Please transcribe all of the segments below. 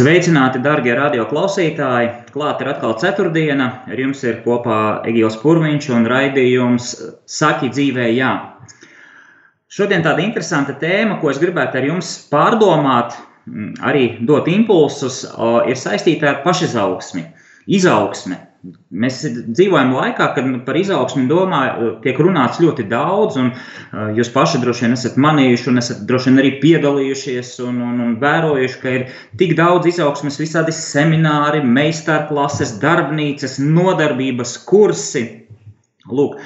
Sveicināti, darbie radioklausītāji! Klāt ir atkal ceturtdiena. Ar jums ir kopā Egils Pūraņš un raidījums Saki dzīvē, jā. Šodien tāda interesanta tēma, ko es gribētu ar jums pārdomāt, arī dot impulsus, ir saistīta ar pašizaugsmi, izaugsmi. Mēs dzīvojam laikā, kad par izaugsmu domā, tiek runāts ļoti daudz, un jūs paši droši vien esat manījuši, un esat droši vien arī piedalījušies un, un, un vērojuši, ka ir tik daudz izaugsmes, visādi semināri, meistarklases, darbnīcas, nodarbības kursi. Lūk,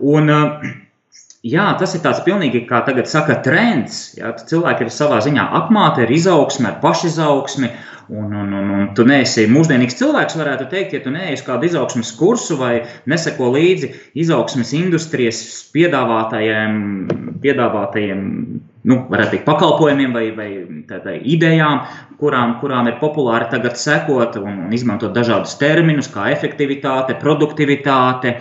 un, Jā, tas ir tāds pilnīgi, kā tagad saka, trends. Jā, cilvēki ir savā ziņā apmāti ar izaugsmi, ar pašizaugsmi, Un, un, un, un tu neesi mūsdienīgs cilvēks, varētu teikt, ja tu neesi kādu izaugsmas kursu vai neseko līdzi izaugsmas industrijas piedāvātajiem, piedāvātajiem nu, varētu teikt, pakalpojumiem vai, vai tādai idejām, kurām, kurām ir populāri tagad sekot un, un izmantot dažādus terminus, kā efektivitāte, produktivitāte.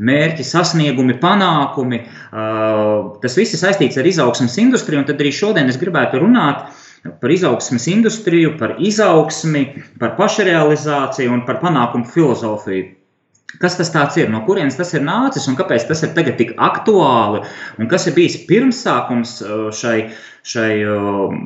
Mērķi, sasniegumi, panākumi. Uh, tas viss ir saistīts ar izaugsmas industriju, tad arī šodien es gribētu runāt par izaugsmes industriju, par izaugsmi, par pašrealizāciju un par panākumu filozofiju. Kas tas ir, no kurienes tas ir nācis un kāpēc tas ir tagad tik aktuāli, un kas ir bijis pirmsākums uh, šai, šai um,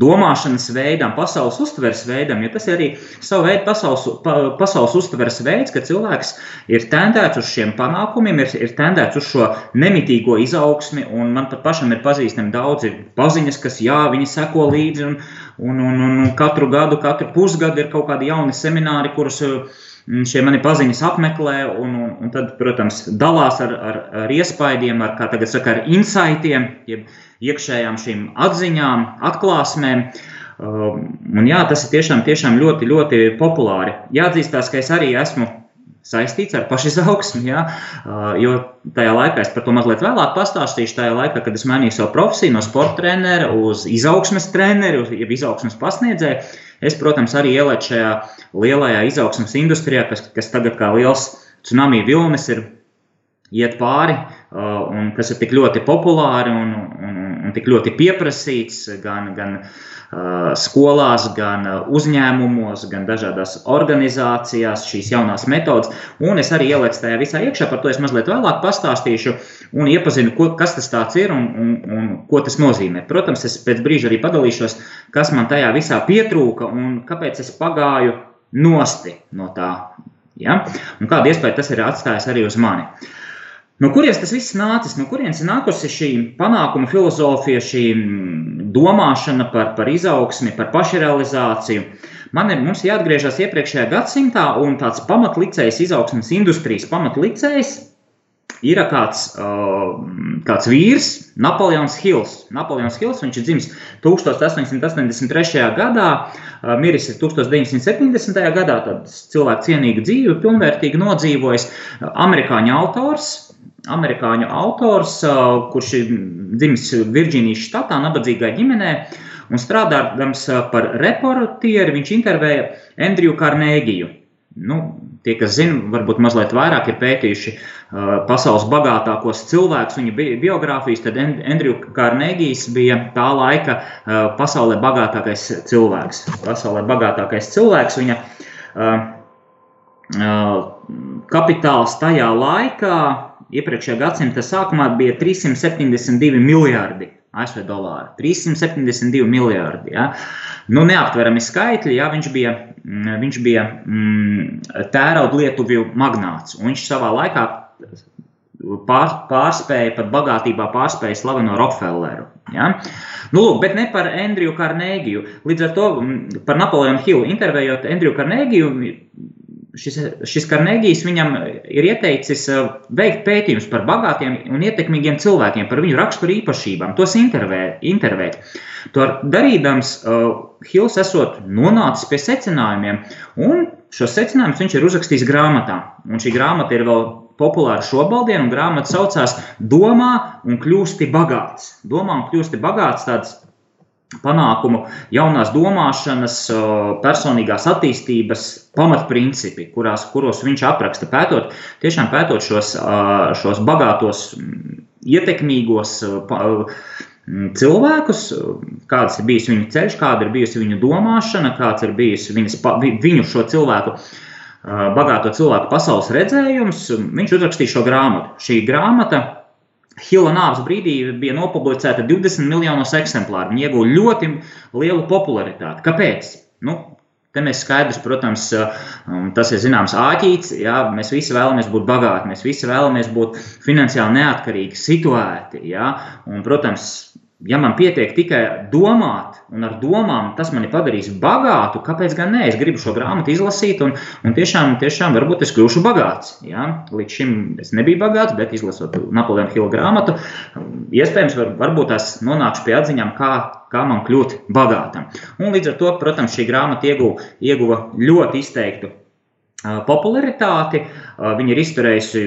domāšanas veidam, pasaules uztveres veidam, jo tas ir arī savu veidu pasaules, pa, pasaules uztveres veids, ka cilvēks ir tendēts uz šiem panākumiem, ir, ir tendēts uz šo nemitīgo izaugsmi, un man pat pašam ir pazīstami daudzi paziņas, kas jā, viņi seko līdzi, un, un, un, un katru gadu, katru pusgadu ir kaut kādi jauni semināri, kurus šie mani paziņas apmeklē, un, un, un tad, protams, dalās ar, ar, ar iespaidiem, ar, kā tagad saka, ar insightiem, jeb iekšējām šīm atziņām, atklāsmēm. Um, un jā, tas ir tiešām, tiešām ļoti, ļoti populāri. Jāatzīstās, ka es arī esmu saistīts ar pašizaugsmu, ja, uh, jo tajā laikā es par to mazliet vēlāk pastāstīšu. Tajā laikā, kad es mainīju savu profesiju no sporta trenera uz izaugsmes treneri, uz izaugsmes pasniedzēju, es, protams, arī ielēcu šajā lielajā izaugsmes industrijā, kas, kas tagad kā liels tsunami vilnis ir iet pāri, uh, un kas ir tik ļoti populāri un, un tik ļoti pieprasīts gan, gan uh, skolās, gan uzņēmumos, gan dažādās organizācijās, šīs jaunās metodas. Un es arī ieliku tajā visā iekšā, par to es mazliet vēlāk pastāstīšu un iepazinu, ko, kas tas ir un, un, un ko tas nozīmē. Protams, es pēc brīža arī padalīšos, kas man tajā visā pietrūka un kāpēc es pagāju nosti no tā. Ja? Un kādu iespēju tas ir atstājis arī uz mani. Uh, No kurienes tas viss nācis? No kurienes ir nākusi šī panākuma filozofija, šī mm, domāšana par, par izaugsmi, par pašrealizāciju? Man ir jāatgriežas iepriekšējā gadsimtā, un tāds pamatlicējs, izaugsmes industrijas pamatlicējs ir kāds, uh, kāds vīrs, Napoleons Hills. Napoleons Hills viņš ir dzimis 1883. gadā, uh, miris 1970. gadā, tad cilvēku cienīgu dzīvi, pilnvērtīgi nodzīvojis. Amerikāņu autors, amerikāņu autors, kurš ir dzimis Virģīnijas štatā, nabadzīgā ģimenē. Un strādājot par reportieri, viņš intervēja Andriju Karnēgiju. Nu, tie, kas zina, varbūt mazliet vairāk ir pētījuši uh, pasaules bagātākos cilvēkus, viņa bi biogrāfijas, tad Andriju Karnēgijs bija tā laika uh, pasaulē bagātākais cilvēks. Pasaulē bagātākais cilvēks viņa uh, kapitāls tajā laikā iepriekšējā gadsimta sākumā bija 372 miljardi ASV dolāru. 372 miljardi. Ja? Nu, neaptverami skaitļi, ja viņš bija, mm, viņš bija mm, tērauda lietuvju magnāts. Viņš savā laikā pār, pārspēja, pat bagātībā pārspēja slaveno Rockefelleru. Ja? Nu, lūk, bet ne par Andriju Karnēgiju. Līdz ar to mm, par Napoleonu Hillu intervējot Andriju Karnēgiju, šis, šis Karnegijs viņam ir ieteicis veikt pētījumus par bagātiem un ietekmīgiem cilvēkiem, par viņu raksturu īpašībām, tos intervē, intervēt. To darīdams, Hills esot nonācis pie secinājumiem, un šos secinājumus viņš ir uzrakstījis grāmatā. Un šī grāmata ir vēl populāra šobrīd, un grāmata saucās Domā un kļūsti bagāts. Domā un kļūsti bagāts tāds panākumu, jaunās domāšanas, personīgās attīstības pamatprincipi, kurās, kuros viņš apraksta, pētot, tiešām pētot šos, šos bagātos, ietekmīgos cilvēkus, kāds ir bijis viņu ceļš, kāda ir bijusi viņu domāšana, kāds ir bijis viņas, viņu šo cilvēku bagāto cilvēku pasaules redzējums, viņš uzrakstīja šo grāmatu. Šī grāmata Hila nāves brīdī bija nopublicēta 20 miljonos eksemplāru. Viņa ieguva ļoti lielu popularitāti. Kāpēc? Nu, Te mēs skaidrs, protams, tas ir zināms āķīts. Jā, mēs visi vēlamies būt bagāti, mēs visi vēlamies būt finansiāli neatkarīgi, situēti. Jā, un, protams, ja man pietiek tikai domāt, un ar domām tas mani padarīs bagātu, kāpēc gan ne? Es gribu šo grāmatu izlasīt, un, un tiešām, tiešām varbūt es kļūšu bagāts. Ja? Līdz šim es nebiju bagāts, bet izlasot Napoleona Hila grāmatu, iespējams, var, varbūt tās nonākšu pie atziņām, kā, kā man kļūt bagātam. Un līdz ar to, protams, šī grāmata ieguva, ieguva ļoti izteiktu popularitāti. Viņa ir izturējusi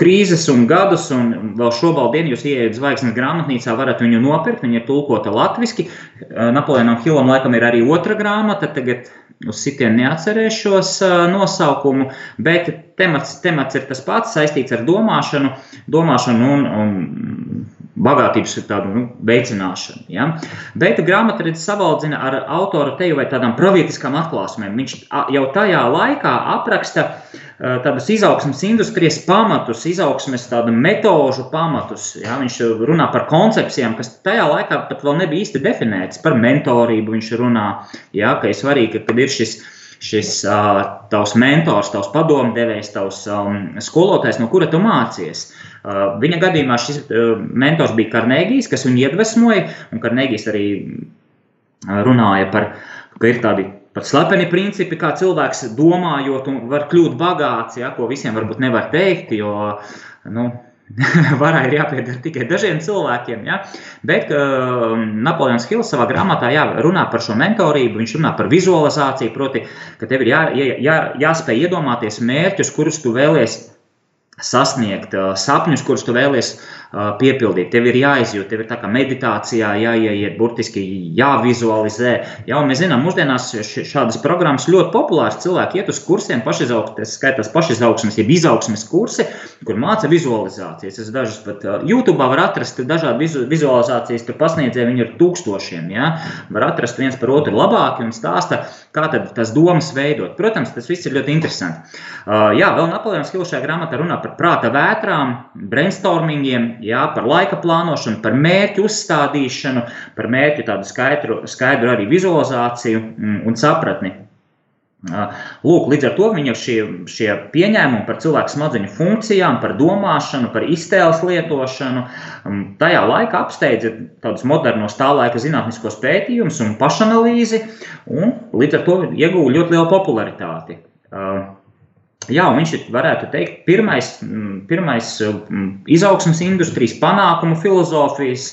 krīzes un gadus, un vēl šobrīd, jūs ienākat zvaigznes grāmatnīcā, varat viņu nopirkt. Viņa ir tulkota latviešu. Napoleonam Hilam laikam ir arī otra grāmata. Tagad uz sitienu neatcerēšos nosaukumu, bet temats, temats ir tas pats, saistīts ar domāšanu, domāšanu un, un bagātības tādu, nu, veicināšanu. Ja? Bet grāmata ir savaldzina ar autora teju vai tādām pravietiskām atklāsmēm. Viņš jau tajā laikā apraksta tādus izaugsmes industrijas pamatus, izaugsmes metožu pamatus. Ja? Viņš runā par koncepcijām, kas tajā laikā pat vēl nebija īsti definētas. Par mentorību viņš runā, ja? ka ir svarīgi, ka ir šis šis uh, tavs mentors, tavs padomdevējs, tavs um, skolotājs, no kura tu mācies. Uh, viņa gadījumā šis uh, mentors bija Karnegijs, kas viņu iedvesmoja, un Karnegijs arī runāja par, ka ir tādi pat slepeni principi, kā cilvēks domājot un var kļūt bagāts, ja, ko visiem varbūt nevar teikt, jo, nu, Varai ir jāpieder tikai dažiem cilvēkiem, ja? bet uh, Napoleons Hills savā grāmatā jā, runā par šo mentorību, viņš runā par vizualizāciju, proti, ka tev ir jā, jā, jāspēj iedomāties mērķus, kurus tu vēlies sasniegt, uh, sapņus, kurus tu vēlies piepildīt. Tev ir jāizjūt, tev ir tā kā meditācijā jāieiet, burtiski jāvizualizē. Jā, mēs zinām, mūsdienās šādas programmas ļoti populāras. Cilvēki iet uz kursiem, pašizaugsmes, skaitās pašizaugsmes, jeb izaugsmes kursi, kur māca vizualizācijas. Es dažus pat YouTube var atrast dažādi vizu, vizualizācijas, tur pasniedzēji viņi ir tūkstošiem. Jā. Var atrast viens par otru labāk un stāsta, kā tad tas domas veidot. Protams, tas viss ir ļoti interesanti. Jā, vēl Napoleons Hills šajā grāmatā runā par prāta vētrām, brainstormingiem, jā, par laika plānošanu, par mērķu uzstādīšanu, par mērķu tādu skaidru, skaidru arī vizualizāciju mm, un sapratni. Lūk, līdz ar to viņa šie, šie pieņēmumi par cilvēku smadzeņu funkcijām, par domāšanu, par iztēles lietošanu, mm, tajā laikā apsteidza tādus modernos tā laika zinātniskos pētījumus un pašanalīzi, un līdz ar to ieguva ļoti lielu popularitāti. Jā, viņš ir, varētu teikt, pirmais, mm, pirmais mm, izaugsmas industrijas panākumu filozofijas,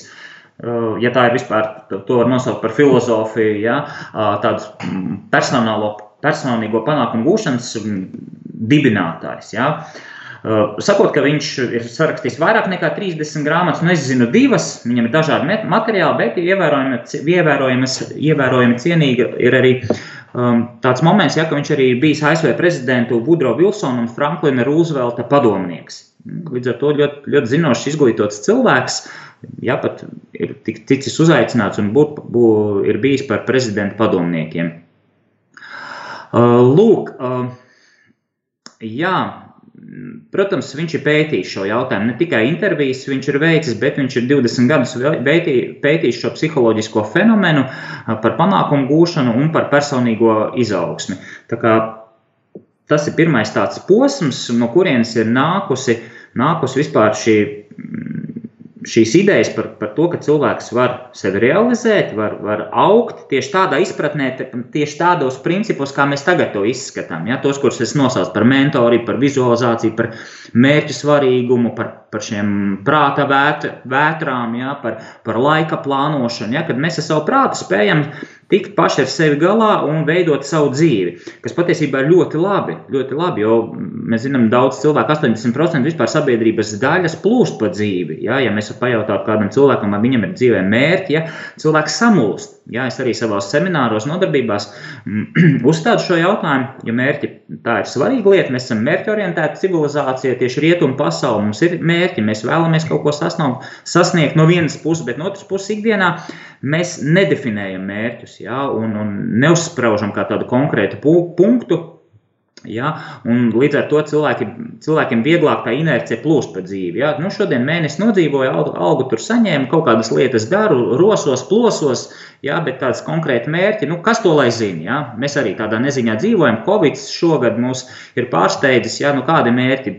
uh, ja tā ir vispār, to var nosaukt par filozofiju, ja, uh, tādu mm, personālo, personīgo panākumu gūšanas dibinātājs. Ja. Uh, sakot, ka viņš ir sarakstījis vairāk nekā 30 grāmatas, nu es zinu divas, viņam ir dažādi materiāli, bet ievērojami, ievērojami, ievērojami cienīgi ir arī um, tāds moments, ja, ka viņš arī bijis ASV prezidentu Woodrow Wilsona un Franklina Roosevelta padomnieks. Līdz ar to ļoti, ļoti zinošs, izglītots cilvēks, ja pat ir ticis uzaicināts un būt, būt, ir bijis par prezidentu padomniekiem. Uh, lūk, uh, jā, Protams, viņš ir pētījis šo jautājumu. Ne tikai intervijas viņš ir veicis, bet viņš ir 20 gadus pētījis šo psiholoģisko fenomenu par panākumu gūšanu un par personīgo izaugsmi. Tas ir pirmais tāds posms, no kurienes ir nākusi, nākusi vispār šī šīs idejas par, par to, ka cilvēks var sevi realizēt, var, var augt tieši tādā izpratnē, tieši tādos principos, kā mēs tagad to izskatām. Ja? Tos, kurus es nosaucu par mentoriju, par vizualizāciju, par mērķu svarīgumu, par, par šiem prāta vēt, vētrām, ja? par, par laika plānošanu. Ja? Kad mēs ar savu prātu spējam tikt paši ar sevi galā un veidot savu dzīvi. Kas patiesībā ir ļoti labi, ļoti labi jo mēs zinām, daudz cilvēku, 80% vispār sabiedrības daļas plūst pa dzīvi. Ja, ja mēs pajautātu kādam cilvēkam, vai viņam ir dzīvē mērķi, ja, cilvēks samulst. Jā, es arī savos semināros, nodarbībās uzstādu šo jautājumu, jo mērķi tā ir svarīga lieta. Mēs esam mērķorientēta civilizācija, tieši rietumu pasaule. Mums ir mērķi, mēs vēlamies kaut ko sasniegt, sasniegt no vienas puses, bet no otras puses ikdienā mēs nedefinējam mērķus jā, un, un neuzspraužam kā tādu konkrētu punktu Ja? Līdz ar to cilvēki, cilvēkiem vieglāk tā inercija plūst pa dzīvi. Ja? Nu, šodien mēnesis nodzīvoju, algu, algu tur saņēmu, kaut kādas lietas daru, rosos, plosos, ja? bet tāds konkrēti mērķi, nu, kas to lai zina? Ja? Mēs arī tādā neziņā dzīvojam. Covid šogad mūs ir pārsteidzis, ja? nu, kādi mērķi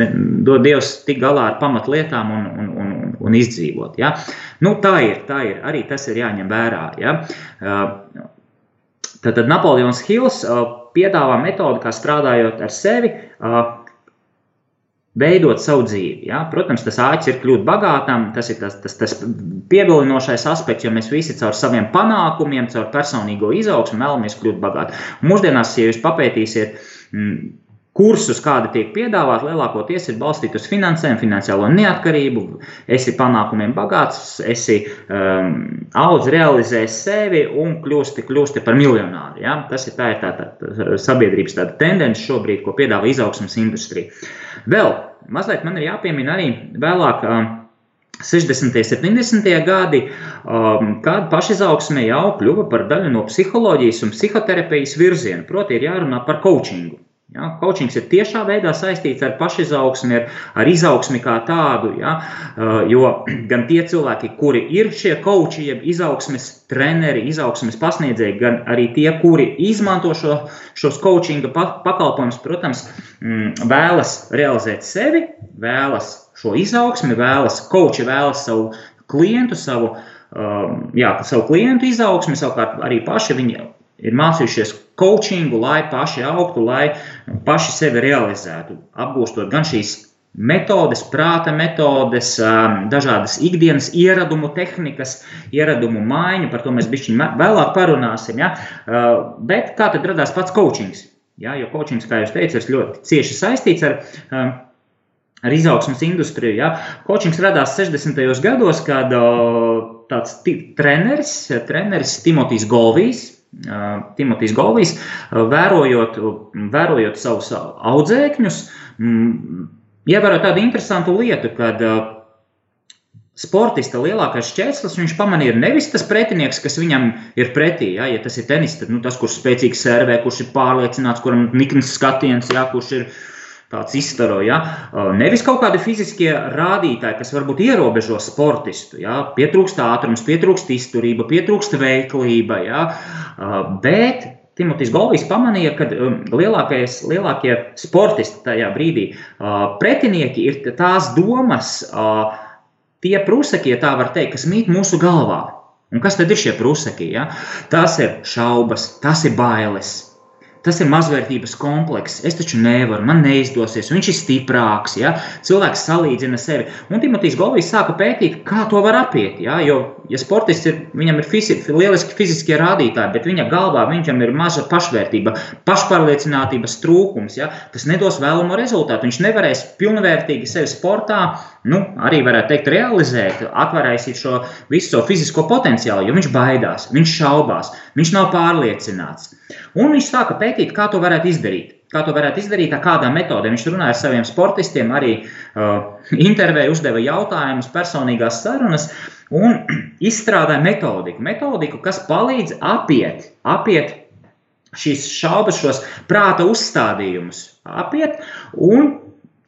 ne, dod Dievs tik galā ar pamatlietām un, un, un, un, izdzīvot. Ja? Nu, tā ir, tā ir, arī tas ir jāņem vērā. Ja? Tad, tad Napoleons Hills piedāvā metodi, kā strādājot ar sevi, veidot savu dzīvi. Ja? Protams, tas āķis ir kļūt bagātam, tas ir tas, tas, tas pievilinošais aspekts, jo mēs visi caur saviem panākumiem, caur personīgo izaugsmu vēlamies kļūt bagāti. Mūsdienās, ja jūs papētīsiet, kursus, kādi tiek piedāvāti, lielākoties ir balstīti uz finansēm, finansiālo neatkarību, esi panākumiem bagāts, esi um, audz, realizē sevi un kļūsti, kļūsti par miljonāru. Ja? Tas ir tā, ir tā, tā sabiedrības tāda tendence šobrīd, ko piedāvā izaugsmas industrija. Vēl mazliet man ir jāpiemina arī vēlāk. Um, 60. un 70. gadi, um, kad pašizaugsme jau kļuva par daļu no psiholoģijas un psihoterapijas virziena. Proti, ir jārunā par coachingu. Ja, Coachings ir tiešā veidā saistīts ar pašizaugsmi, ar, ar izaugsmi kā tādu. Ja, uh, jo gan tie cilvēki, kuri ir šie coachi, jeb izaugsmes treneri, izaugsmes pasniedzēji, gan arī tie, kuri izmanto šo, šos coachinga pakalpojumus, protams, mm, vēlas realizēt sevi, vēlas šo izaugsmi, vēlas coachi, vēlas savu klientu, savu, um, jā, savu klientu izaugsmi, savukārt arī paši viņi ir mācījušies coachingu, lai paši augtu, lai paši sevi realizētu, apgūstot gan šīs metodes, prāta metodes, um, dažādas ikdienas ieradumu tehnikas, ieradumu maiņu, par to mēs bišķiņ vēlāk parunāsim, ja? Uh, bet kā tad radās pats coachings? Ja? Jo coachings, kā jūs teicat, ir ļoti cieši saistīts ar um, ar izaugsmas industriju. Ja. Coachings radās 60. gados, kad uh, tāds treneris, treneris Timotijs Golvijs, Timotīs Golvijs, vērojot, vērojot savus audzēkņus, ievērot tādu interesantu lietu, kad sportista lielākais šķērslis viņš pamanīja nevis tas pretinieks, kas viņam ir pretī. Ja, ja tas ir tenis, tad nu, tas, kurš spēcīgi servē, kurš ir pārliecināts, kuram nikns skatiens, ja, kurš ir tāds izstaro. Ja? Nevis kaut kādi fiziskie rādītāji, kas varbūt ierobežo sportistu. Ja? Pietrūkst ātrums, pietrūkst izturība, pietrūkst veiklība. Ja? Bet Timotīs Golvijs pamanīja, ka lielākais, lielākie sportisti tajā brīdī pretinieki ir tās domas, tie prusaki, ja tā var teikt, kas mīt mūsu galvā. Un kas tad ir šie prusaki? Ja? Tas ir šaubas, tas ir bailes, Tas ir mazvērtības komplekss. Es taču nevaru, man neizdosies, viņš ir stiprāks. Ja? Cilvēks salīdzina sevi. Un Timotīs Govijs sāka pētīt, kā to var apiet. Ja? Jo, ja sportists ir, viņam ir fiziski, lieliski fiziskie rādītāji, bet viņa galvā viņam ir maza pašvērtība, pašpārliecinātības trūkums, ja? tas nedos vēlamo rezultātu. Viņš nevarēs pilnvērtīgi sevi sportā, nu, arī varētu teikt, realizēt, atvērst šo visu savu fizisko potenciālu, jo viņš baidās, viņš šaubās, viņš nav pārliecināts. Un viņš sāka pētīt, kā to varētu izdarīt. Kā to varētu izdarīt, ar kādām metodēm. Viņš runāja ar saviem sportistiem, arī uh, intervēja, uzdeva jautājumus, personīgās sarunas un izstrādāja metodiku. Metodiku, kas palīdz apiet, apiet šīs šaubas, šos prāta uzstādījumus, apiet un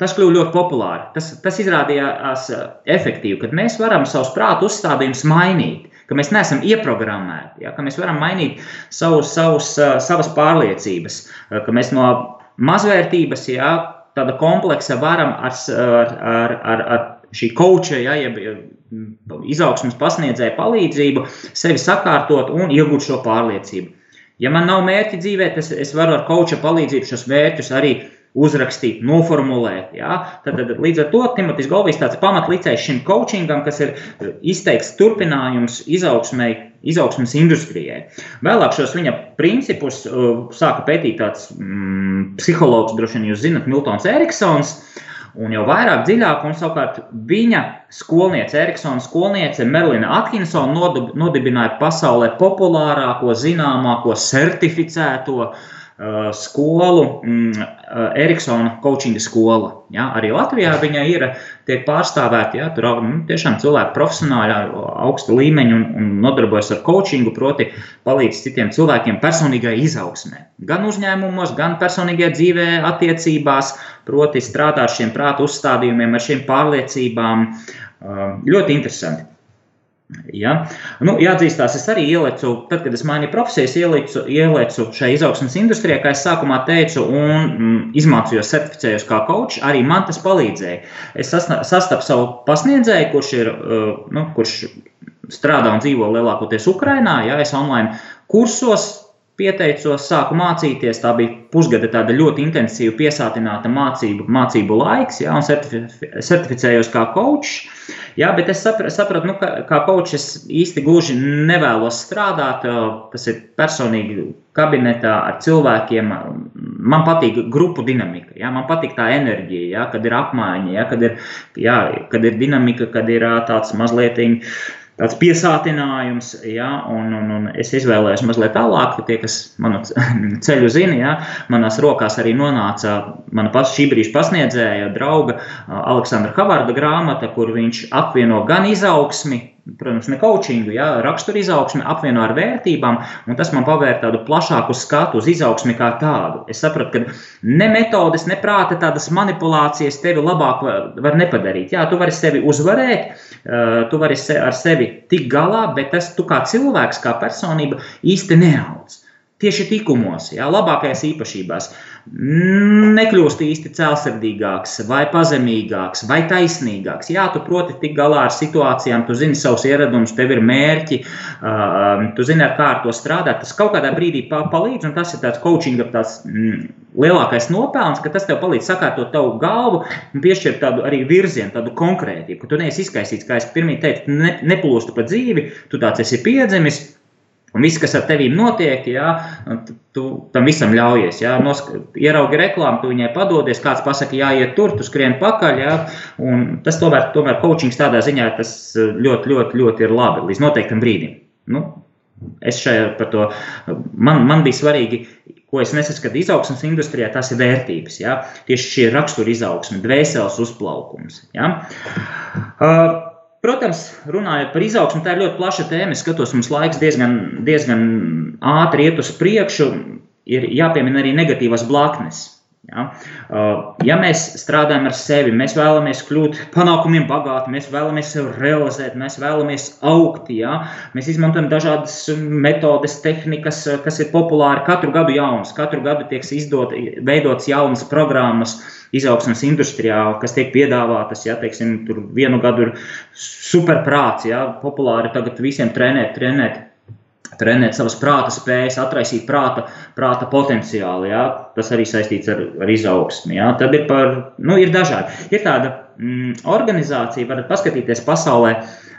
Tas kļuva ļoti populāri. Tas, tas izrādījās uh, efektīvi, kad mēs varam savus prāta uzstādījumus mainīt ka mēs neesam ieprogrammēti, ja, ka mēs varam mainīt savus, savus, savas pārliecības, ka mēs no mazvērtības, ja, tāda kompleksa varam ar, ar, ar, ar, šī koča, ja, jeb izaugsmas pasniedzēja palīdzību, sevi sakārtot un iegūt šo pārliecību. Ja man nav mērķi dzīvē, tad es varu ar koča palīdzību šos mērķus arī uzrakstīt, noformulēt. Ja? Tad, tad līdz ar to Timotīs Golvijs tāds pamatlicējs šim coachingam, kas ir izteikts turpinājums izaugsmai, izaugsmas industrijai. Vēlāk šos viņa principus uh, sāka pētīt tāds mm, psihologs, droši vien jūs zinat, Miltons Eriksons. Un jau vairāk dziļāk, un savukārt viņa skolniece, Eriksona skolniece Merlina Atkinsona nodibināja pasaulē populārāko, zināmāko, certificēto Uh, skolu, mm, uh, Eriksona coachinga skola. Ja? Arī Latvijā viņa ir, tiek pārstāvēta, ja? tur nu, tiešām cilvēki profesionāli ar augstu līmeņu un, un nodarbojas ar coachingu, proti palīdz citiem cilvēkiem personīgai izaugsmē. Gan uzņēmumos, gan personīgajā dzīvē, attiecībās, proti strādā ar šiem prātu uzstādījumiem, ar šīm pārliecībām. Uh, ļoti interesanti. Ja? Nu, jāatzīstās, es arī ielicu, tad, kad es mainīju profesijas, ielicu, ielicu šai izaugsmas industrijā, kā es sākumā teicu, un mm, izmācījos, certificējos kā coach. Arī man tas palīdzēja. Es sastapu savu pasniedzēju, kurš ir, uh, nu, kurš strādā un dzīvo lielākoties Ukrainā. Ja? Es online kursos pieteicos, sāku mācīties. Tā bija pusgada tāda ļoti intensīva, piesātināta mācību, mācību laiks, ja, un certificējos kā coach. Jā, bet es sapratu, nu, ka kā coach es īsti gluži nevēlos strādāt. Tas ir personīgi kabinetā ar cilvēkiem. Man patīk grupu dinamika, jā, man patīk tā enerģija, jā, kad ir apmaiņa, jā, kad, ir, jā, kad ir dinamika, kad ir tāds mazliet. Viņa, tāds piesātinājums, ja, un, un, un es izvēlējos mazliet tālāk, tie, kas manu ceļu zina, ja, manās rokās arī nonāca mana paša šī brīža pasniedzēja, drauga Aleksandra Havarda grāmata, kur viņš apvieno gan izaugsmi, protams, ne coachingu, ja, rakstura izaugsmi apvieno ar vērtībām, un tas man pavēr tādu plašāku skatu uz izaugsmi kā tādu. Es sapratu, ka ne metodes, ne prāta tādas manipulācijas tevi labāk var nepadarīt. Jā, tu vari sevi uzvarēt, tu vari ar sevi tikt galā, bet tas tu kā cilvēks, kā personība īsti neaudz. Tieši tikumos, jā, labākajās īpašībās. Nekļūst īsti cēlsirdīgāks, vai pazemīgāks, vai taisnīgāks. Jā, tu proti tik galā ar situācijām, tu zini savus ieradumus, tev ir mērķi, uh, tu zini, ar kā ar to strādāt. Tas kaut kādā brīdī palīdz, un tas ir tāds coaching, tāds mm, lielākais nopelns, ka tas tev palīdz sakārtot tavu galvu un piešķirt tādu arī virzienu, tādu konkrētību, ka tu neesi izkaisīts, kā es pirmie teicu, ne, neplūstu pa dzīvi, tu tāds esi piedzimis Un viss, kas ar tevi notiek, jā, tu tam visam ļaujies. Jā, Nosk ieraugi reklāmu, tu viņai padodies, kāds pasakā, jāiet tur, tu skrien pakaļ. Jā, tas tomēr, tomēr coachings tādā ziņā tas ļoti, ļoti, ļoti ir labi līdz noteiktam brīdim. Nu, es šajā par to, man, man bija svarīgi, ko es nesaskatu izaugsmas industrijā, tas ir vērtības. Jā. Tieši šī rakstura izaugsme, dvēseles uzplaukums. Jā. Uh, Protams, runājot par izaugsmu, tā ir ļoti plaša tēma. Es skatos, mums laiks diezgan, diezgan ātri iet uz priekšu. Ir jāpiemina arī negatīvas blaknes. Ja? Uh, ja mēs strādājam ar sevi, mēs vēlamies kļūt panākumiem bagāti, mēs vēlamies sevi realizēt, mēs vēlamies augt. Ja? Mēs izmantojam dažādas metodes, tehnikas, kas ir populāri. Katru gadu jaunas, katru gadu tiek izdot, veidotas jaunas programmas izaugsmas industrijā, kas tiek piedāvātas. Ja, teiksim, tur vienu gadu ir superprāts, ja, populāri tagad visiem trenēt, trenēt. Trenēt savas prāta spējas, atraisīt prāta, prāta potenciālu. Ja? Tas arī saistīts ar, ar izaugsmi. Ja? Tad ir, par, nu, ir dažādi. Ir tāda mm, organizācija, varat paskatīties pasaulē,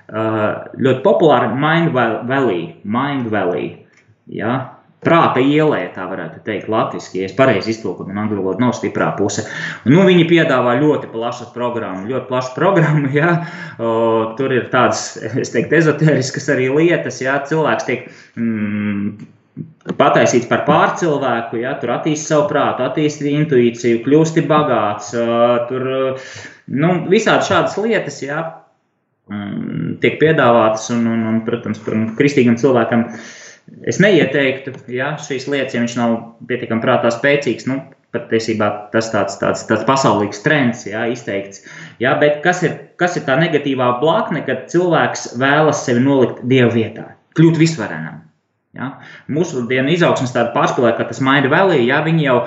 ļoti populāra Mind Valley. Mind Valley ja? Prāta ielē, tā varētu teikt, latviešu, ja es pareizi iztulkoju, man angļu valoda nav stiprā puse. Nu, viņi piedāvā ļoti plašas programmas, ļoti plašu programmu. Ja? O, tur ir tādas, es teiktu, ezoteriskas arī lietas, ja cilvēks tiek. Mm, Pataisīts par pārcilvēku, ja tur attīstīja savu prātu, attīstīja intuīciju, kļūsti bagāts. Tur nu, visādi šādas lietas, ja, mm, tiek piedāvātas. Un, un, un protams, kristīgam cilvēkam uh, Es neieteiktu, ja šīs lietas, ja viņš nav pietiekami prātā spēcīgs, nu, patiesībā tas tāds, tāds, tāds pasaulīgs trends, jā, izteikts. Jā, bet kas ir, kas ir tā negatīvā blakne, kad cilvēks vēlas sevi nolikt dievu vietā, kļūt visvarenam? Ja? Mūsu dienu izaugsmes tāda pārspīlē, ka tas maina vēlī, ja viņi jau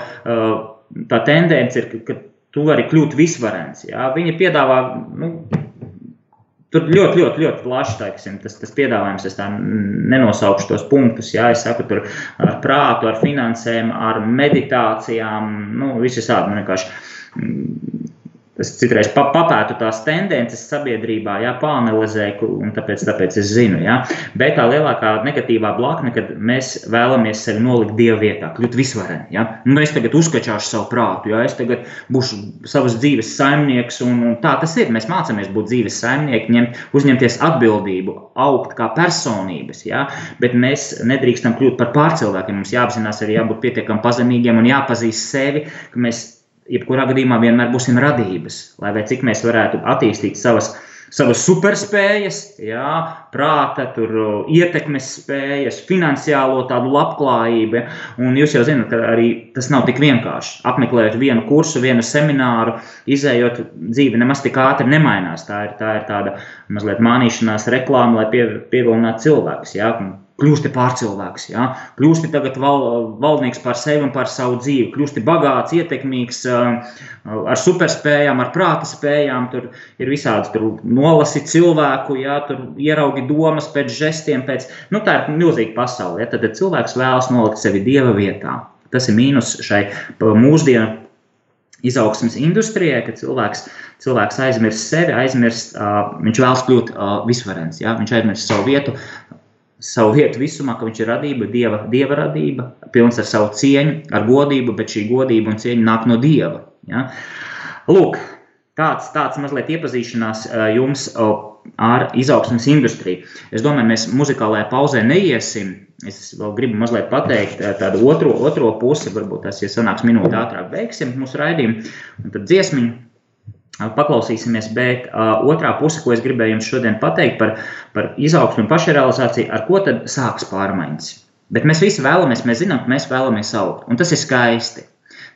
tā tendence ir, ka tu vari kļūt visvarens. Ja? Viņi piedāvā nu, Tur ļoti, ļoti, ļoti plaši teiksim, tas, tas piedāvājums. Es nenosaukšu tos punktus. Jā, es saku, tur ar prātu, ar finansēm, ar meditācijām, nu, visi tādi. Man vienkārši Es citreiz papētu tās tendences sabiedrībā, jā, pāanalizēju, un tāpēc, tāpēc es zinu. Jā. Bet tā lielākā negatīvā blakne, kad mēs vēlamies sevi nolikt dievu vietā, kļūt visvareni. Jā. Nu, es tagad uzkačāšu savu prātu, jā, es tagad būšu savas dzīves saimnieks, un, un tā tas ir. Mēs mācāmies būt dzīves saimnieki, ņemt, uzņemties atbildību, augt kā personības, jā. bet mēs nedrīkstam kļūt par pārcilvēkiem. Mums jāapzinās arī jābūt pietiekami pazemīgiem un jāpazīst sevi, ka mēs jebkurā gadījumā vienmēr būsim radības, lai cik mēs varētu attīstīt savas, savas superspējas, jā, prāta, tur, ietekmes spējas, finansiālo tādu labklājību. Un jūs jau zināt, ka arī tas nav tik vienkārši. Apmeklējot vienu kursu, vienu semināru, izējot dzīvi nemaz tik ātri nemainās. Tā ir, tā ir tāda mazliet mānīšanās reklāma, lai pie, pievilinātu cilvēkus. Ja? Kļūsti pārcilvēks, ja? kļūsti tagad val, valdnieks par sevi un par savu dzīvi, kļūsti bagāts, ietekmīgs, ar superspējām, ar prāta spējām. Tur ir visādi tur nolasi cilvēku, ja? tur ieraugi domas pēc žestiem, pēc, nu tā ir milzīga pasaule. Ja? Tad cilvēks vēlas nolikt sevi dieva vietā. Tas ir mīnus šai mūsdienu izaugsmas industrijai, ka cilvēks, cilvēks aizmirst sevi, aizmirst, uh, viņš vēlas kļūt uh, visvarens, ja? viņš aizmirst savu vietu savu vietu visumā, ka viņš ir radība, dieva, dieva radība, pilns ar savu cieņu, ar godību, bet šī godība un cieņa nāk no dieva. Ja? Lūk, tāds, tāds mazliet iepazīšanās jums ar izaugsmas industriju. Es domāju, mēs muzikālajā pauzē neiesim. Es vēl gribu mazliet pateikt tādu otro, otro pusi, varbūt tas, ja sanāks minūte ātrāk, beigsim mūsu raidījumu, un tad dziesmiņu paklausīsimies, bet uh, otrā puse, ko es gribēju jums šodien pateikt par, par izaugsmu un pašrealizāciju, ar ko tad sāks pārmaiņas. Bet mēs visi vēlamies, mēs zinām, ka mēs vēlamies augt, un tas ir skaisti.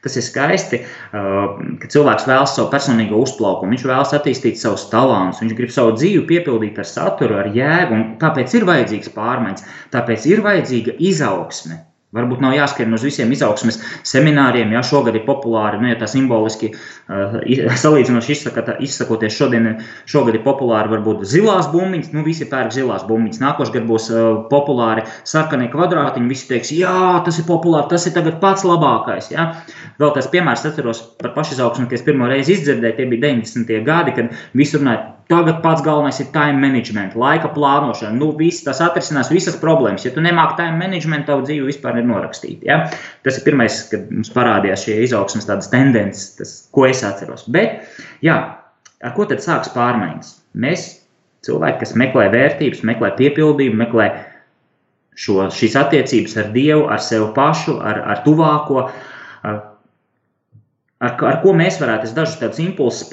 Tas ir skaisti, ka cilvēks vēlas savu personīgo uzplaukumu, viņš vēlas attīstīt savus talantus, viņš grib savu dzīvi piepildīt ar saturu, ar jēgu, un tāpēc ir vajadzīgs pārmaiņas, tāpēc ir vajadzīga izaugsme. Varbūt nav jāskrien uz visiem izaugsmes semināriem, ja šogad ir populāri, nu, ja tā simboliski uh, salīdzinoši izsakata, izsakoties šodien, šogad ir populāri varbūt zilās bumbiņas, nu visi pērk zilās bumbiņas, nākošais gadu būs uh, populāri sarkanie kvadrātiņi, visi teiks, jā, tas ir populāri, tas ir tagad pats labākais, ja. Vēl tās piemērs atceros par pašizaugsmu, kad es pirmo reizi izdzirdēju, tie bija 90. gadi, kad visi runāja, Tagad pats galvenais ir time management, laika plānošana. Nu, viss tas atrisinās visas problēmas. Ja tu nemāki time management, tavu dzīvi vispār ir norakstīta. Ja? Tas ir pirmais, kad mums parādījās šie izaugsmas tendences, tas, ko es atceros. Bet, jā, ar ko tad sāks pārmaiņas? Mēs, cilvēki, kas meklē vērtības, meklē piepildījumu, meklē šo, šīs attiecības ar Dievu, ar sevi pašu, ar, ar tuvāko, ar ar, ko mēs varētu, es dažus tādus impulsus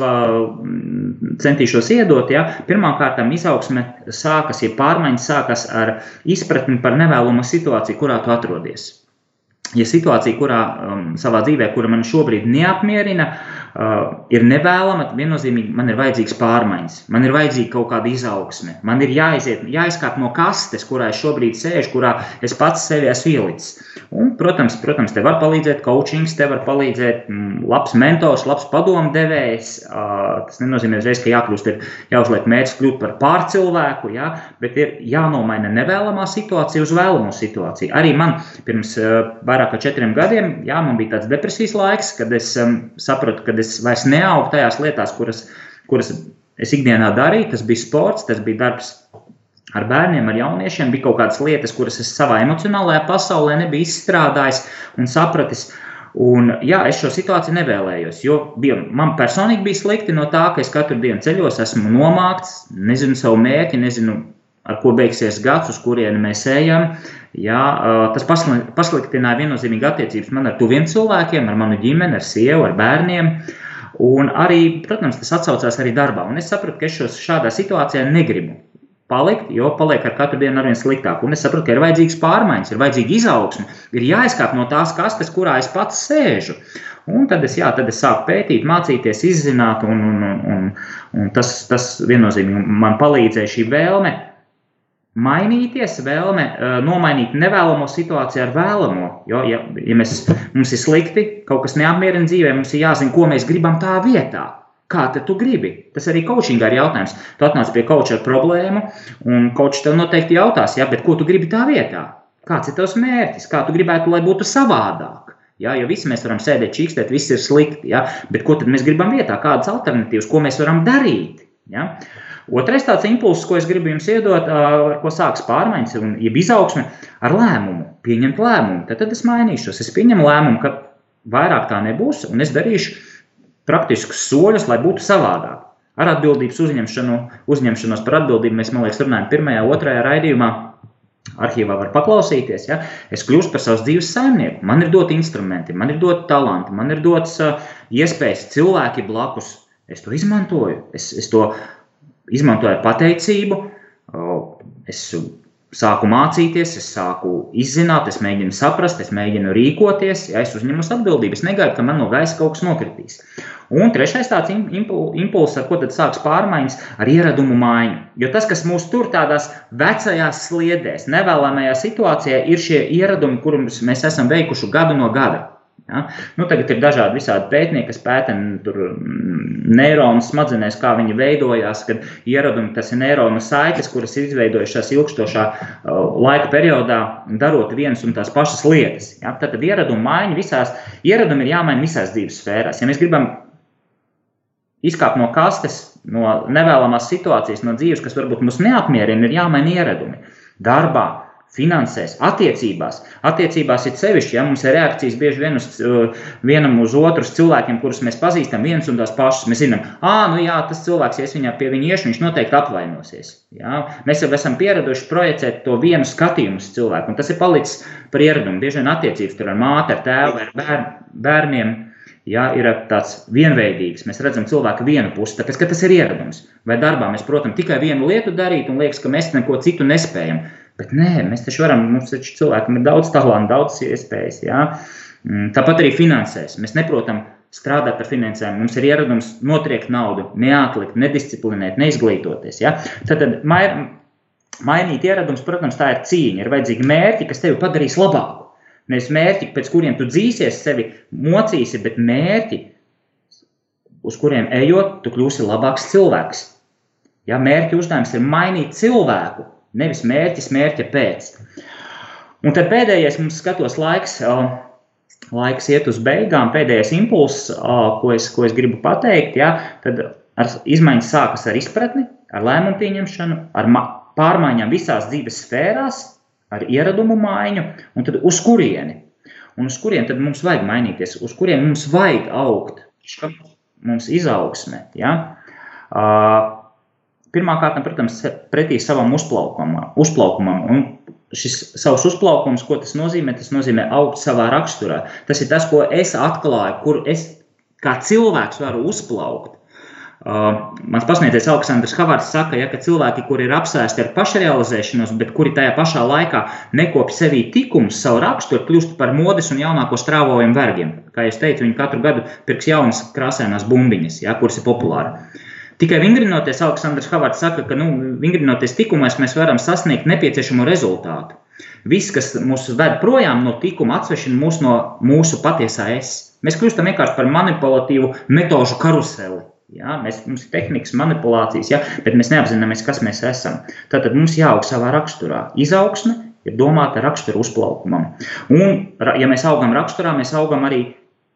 centīšos iedot. Ja? Pirmkārt, izaugsme sākas, ja pārmaiņas sākas ar izpratni par nevēlamu situāciju, kurā tu atrodies. Ja situācija, kurā um, savā dzīvē, kura man šobrīd neapmierina, uh, ir nevēlama, tad viennozīmīgi man ir vajadzīgs pārmaiņas, man ir vajadzīga kaut kāda izaugsme, man ir jāiziet, jāizkāp no kastes, kurā es šobrīd sēžu, kurā es pats sevi esmu ielicis. Un, protams, protams, te var palīdzēt coachings, te var palīdzēt mm, labs mentors, labs padomdevējs. Tas nenozīmē uzreiz, ka jākļūst, ir jāuzliek mērķis kļūt par pārcilvēku, jā, bet ir jānomaina nevēlamā situācija uz vēlamo situāciju. Arī man pirms vairāk kā četriem gadiem, jā, man bija tāds depresijas laiks, kad es um, sapratu, ka es vairs neaugu tajās lietās, kuras, kuras es ikdienā darīju. Tas bija sports, tas bija darbs ar bērniem, ar jauniešiem bija kaut kādas lietas, kuras es savā emocionālajā pasaulē nebiju izstrādājis un sapratis. Un, jā, es šo situāciju nevēlējos, jo bija, man personīgi bija slikti no tā, ka es katru dienu ceļos, esmu nomākts, nezinu savu mērķi, nezinu, ar ko beigsies gads, uz kurieni mēs ejam. Jā, tas pasliktināja viennozīmīgi attiecības man ar tuviem cilvēkiem, ar manu ģimeni, ar sievu, ar bērniem. Un arī, protams, tas atsaucās arī darbā. Un es sapratu, ka es šos, šādā situācijā negribu palikt, jo paliek ar katru dienu arvien sliktāk. Un es saprotu, ka ir vajadzīgs pārmaiņas, ir vajadzīga izaugsme, ir jāizkāp no tās kastes, kurā es pats sēžu. Un tad es, jā, tad es sāku pētīt, mācīties, izzināt, un, un, un, un, un tas, tas viennozīmīgi man palīdzēja šī vēlme mainīties, vēlme nomainīt nevēlamo situāciju ar vēlamo. Jo, ja, ja mēs, mums ir slikti, kaut kas neapmierina dzīvē, mums ir jāzina, ko mēs gribam tā vietā. Kā tu gribi? Tas arī coachingā ir jautājums. Tu atnāc pie coacha ar problēmu, un coach tev noteikti jautās, ja, ko tu gribi tā vietā? Kāds ir tavs mērķis? Kā tu gribētu, lai būtu savādāk? Ja, jo visi mēs varam sēdēt, čīkstēt, viss ir slikti. Ja, bet ko tad mēs gribam vietā? Kādas alternatīvas, ko mēs varam darīt? Ja? Otrais tāds impulss, ko es gribu jums iedot, ar ko sākas pārmaiņas, jeb izaugsme ar lēmumu, pieņemt lēmumu. Tad, tad es mainīšos. Es pieņemu lēmumu, ka vairāk tā nebūs, un es darīšu praktiskus soļus, lai būtu savādāk. Ar atbildības uzņemšanu, uzņemšanos par atbildību mēs, man liekas, runājam pirmajā, otrajā raidījumā. Arhīvā var paklausīties, ja es kļūstu par savas dzīves saimnieku. Man ir doti instrumenti, man ir doti talanti, man ir dots uh, iespējas, cilvēki blakus. Es to izmantoju, es, es to izmantoju pateicību. Es sāku mācīties, es sāku izzināt, es mēģinu saprast, es mēģinu rīkoties, ja es uzņemos atbildību. Es negaidu, ka man no gaisa kaut kas nokritīs. Un trešais tāds impulss, ar ko tad sāks pārmaiņas, ar ieradumu maiņu. Jo tas, kas mūs tur tādās vecajās sliedēs, nevēlamajā situācijā, ir šie ieradumi, kurus mēs esam veikuši gadu no gada. Ja? Nu, tagad ir dažādi visādi pētnieki, kas pēta mm, neironu smadzenēs, kā viņi veidojās, kad ieradumi tas ir neironu saites, kuras ir izveidojušās ilgstošā laika periodā, darot vienas un tās pašas lietas. Ja? Tad, tad ieradumu maiņa visās, ieradumi ir jāmaina visās dzīves sfērās. Ja mēs gribam izkāpt no kastes, no nevēlamās situācijas, no dzīves, kas varbūt mūs neapmierina, ir jāmaina ieradumi darbā finansēs, attiecībās. Attiecībās ir sevišķi, ja mums ir reakcijas bieži vien uz, uh, vienam uz otru cilvēkiem, kurus mēs pazīstam, viens un tās pašas. Mēs zinām, ah, nu jā, tas cilvēks, ja es viņā pie viņa iešu, viņš noteikti apvainosies. Jā? Mēs jau esam pieraduši projicēt to vienu skatījumu uz cilvēku, un tas ir palicis par ieradumu. Bieži vien attiecības tur ar māti, ar tēvu, ar bērn, bērniem. Ja, ir tāds vienveidīgs. Mēs redzam cilvēku vienu pusi, tāpēc ka tas ir ieradums. Vai darbā mēs, protams, tikai vienu lietu darīt un liekas, ka mēs neko citu nespējam. Bet nē, mēs taču varam, mums taču cilvēkam ir daudz talantu, daudz iespējas. Jā. Mm, tāpat arī finansēs. Mēs neprotam strādāt ar finansēm. Mums ir ieradums notriekt naudu, neatlikt, nedisciplinēt, neizglītoties. Ja? Tad, tad mai, mainīt ieradums, protams, tā ir cīņa. Ir vajadzīgi mērķi, kas tevi padarīs labāku. Nevis mērķi, pēc kuriem tu dzīsies, sevi mocīsi, bet mērķi, uz kuriem ejot, tu kļūsi labāks cilvēks. Ja mērķi uzdevums ir mainīt cilvēku, Nevis mērķis, mērķa pēc. Un tad pēdējais mums skatos laiks, laiks iet uz beigām, pēdējais impulss, ko es, ko es gribu pateikt, ja, tad ar, izmaiņas sākas ar izpratni, ar lēmumu pieņemšanu, ar pārmaiņām visās dzīves sfērās, ar ieradumu maiņu, un tad uz kurieni. Un uz kurien tad mums vajag mainīties, uz kuriem mums vajag augt, mums izaugsme. Ja? Uh, Pirmkārt, protams, pretī savam uzplaukumam. uzplaukumam. Un šis savs uzplaukums, ko tas nozīmē? Tas nozīmē augt savā raksturā. Tas ir tas, ko es atklāju, kur es kā cilvēks varu uzplaukt. Uh, mans pasniedzējs Aleksandrs Havārds saka, ja, ka cilvēki, kuri ir apsēsti ar pašrealizēšanos, bet kuri tajā pašā laikā nekopja sevī tikumus, savu raksturu, kļūst par modes un jaunāko strāvojumu vergiem. Kā jau teicu, viņi katru gadu pirks jaunas krāsainās bumbiņas, ja, kuras ir populāras. Tikai vingrinoties, Aleksandrs Havārds saka, ka nu, vingrinoties tikumos mēs varam sasniegt nepieciešamo rezultātu. Viss, kas mūs ved projām no tikuma, atsvešina mūs no mūsu patiesā es. Mēs kļūstam vienkārši par manipulatīvu metožu karuseli. Ja? Mēs, mums ir tehnikas manipulācijas, ja? bet mēs neapzināmies, kas mēs esam. Tātad mums jāaug savā raksturā. Izaugsme ir domāta rakstura uzplaukumam. Un, ja mēs augam raksturā, mēs augam arī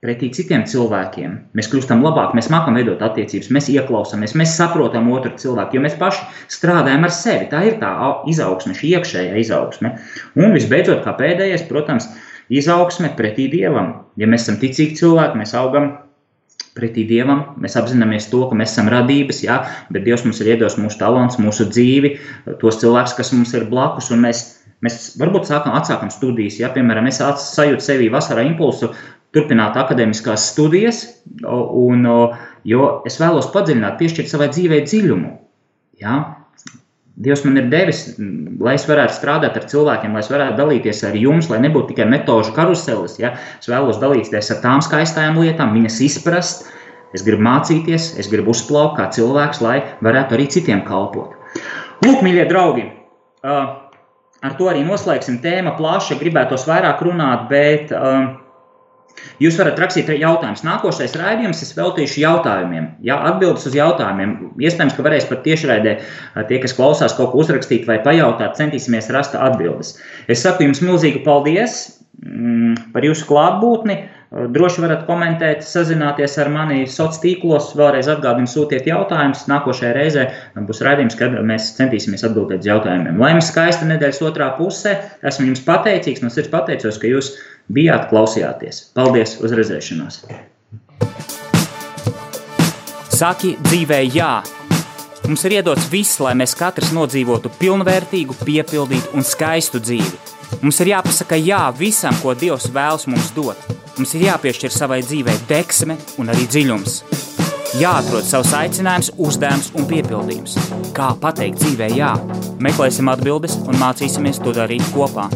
pretī citiem cilvēkiem. Mēs kļūstam labāk, mēs mākam veidot attiecības, mēs ieklausāmies, mēs saprotam otru cilvēku, jo mēs paši strādājam ar sevi. Tā ir tā izaugsme, šī iekšējā izaugsme. Un visbeidzot, kā pēdējais, protams, izaugsme pretī dievam. Ja mēs esam ticīgi cilvēki, mēs augam pretī dievam, mēs apzināmies to, ka mēs esam radības, jā, bet Dievs mums ir iedos mūsu talants, mūsu dzīvi, tos cilvēkus, kas mums ir blakus, mēs, mēs varbūt sākam, atsākam studijas, ja, piemēram, es sajūtu sevī vasarā impulsu turpināt akadēmiskās studijas, un, jo es vēlos padziļināt, piešķirt savai dzīvei dziļumu. Ja? Dievs man ir devis, lai es varētu strādāt ar cilvēkiem, lai es varētu dalīties ar jums, lai nebūtu tikai metožu karuselis. Ja? Es vēlos dalīties ar tām skaistām lietām, viņas izprast. Es gribu mācīties, es gribu uzplaukt kā cilvēks, lai varētu arī citiem kalpot. Lūk, mīļie draugi, ar to arī noslēgsim tēma plaša. Gribētos vairāk runāt, bet Jūs varat rakstīt jautājumus. Nākošais raidījums es veltīšu jautājumiem. Jā, atbildes uz jautājumiem. Iespējams, ka varēs pat tiešraidē tie, kas klausās, kaut ko uzrakstīt vai pajautāt. Centīsimies rast atbildes. Es saku jums milzīgi paldies mm, par jūsu klātbūtni. Droši varat komentēt, sazināties ar mani sociālos tīklos. Vēlreiz atgādinu, sūtiet jautājumus. Nākošajā reizē būs raidījums, kad mēs centīsimies atbildēt uz jautājumiem. Lai jums skaista nedēļas otrā pusē, esmu jums pateicīgs, no sirds pateicos, ka jūs bijāt, klausījāties. Paldies, uz redzēšanos! Saki dzīvē, jā! Mums ir iedots viss, lai mēs katrs nodzīvotu pilnvērtīgu, piepildītu un skaistu dzīvi. Mums ir jāpasaka jā visam, ko Dievs vēlas mums dot. Mums ir jāpiešķir savai dzīvei deksme un arī dziļums. Jāatrod savs aicinājums, uzdevums un piepildījums. Kā pateikt dzīvē jā? Meklēsim atbildes un mācīsimies to darīt kopā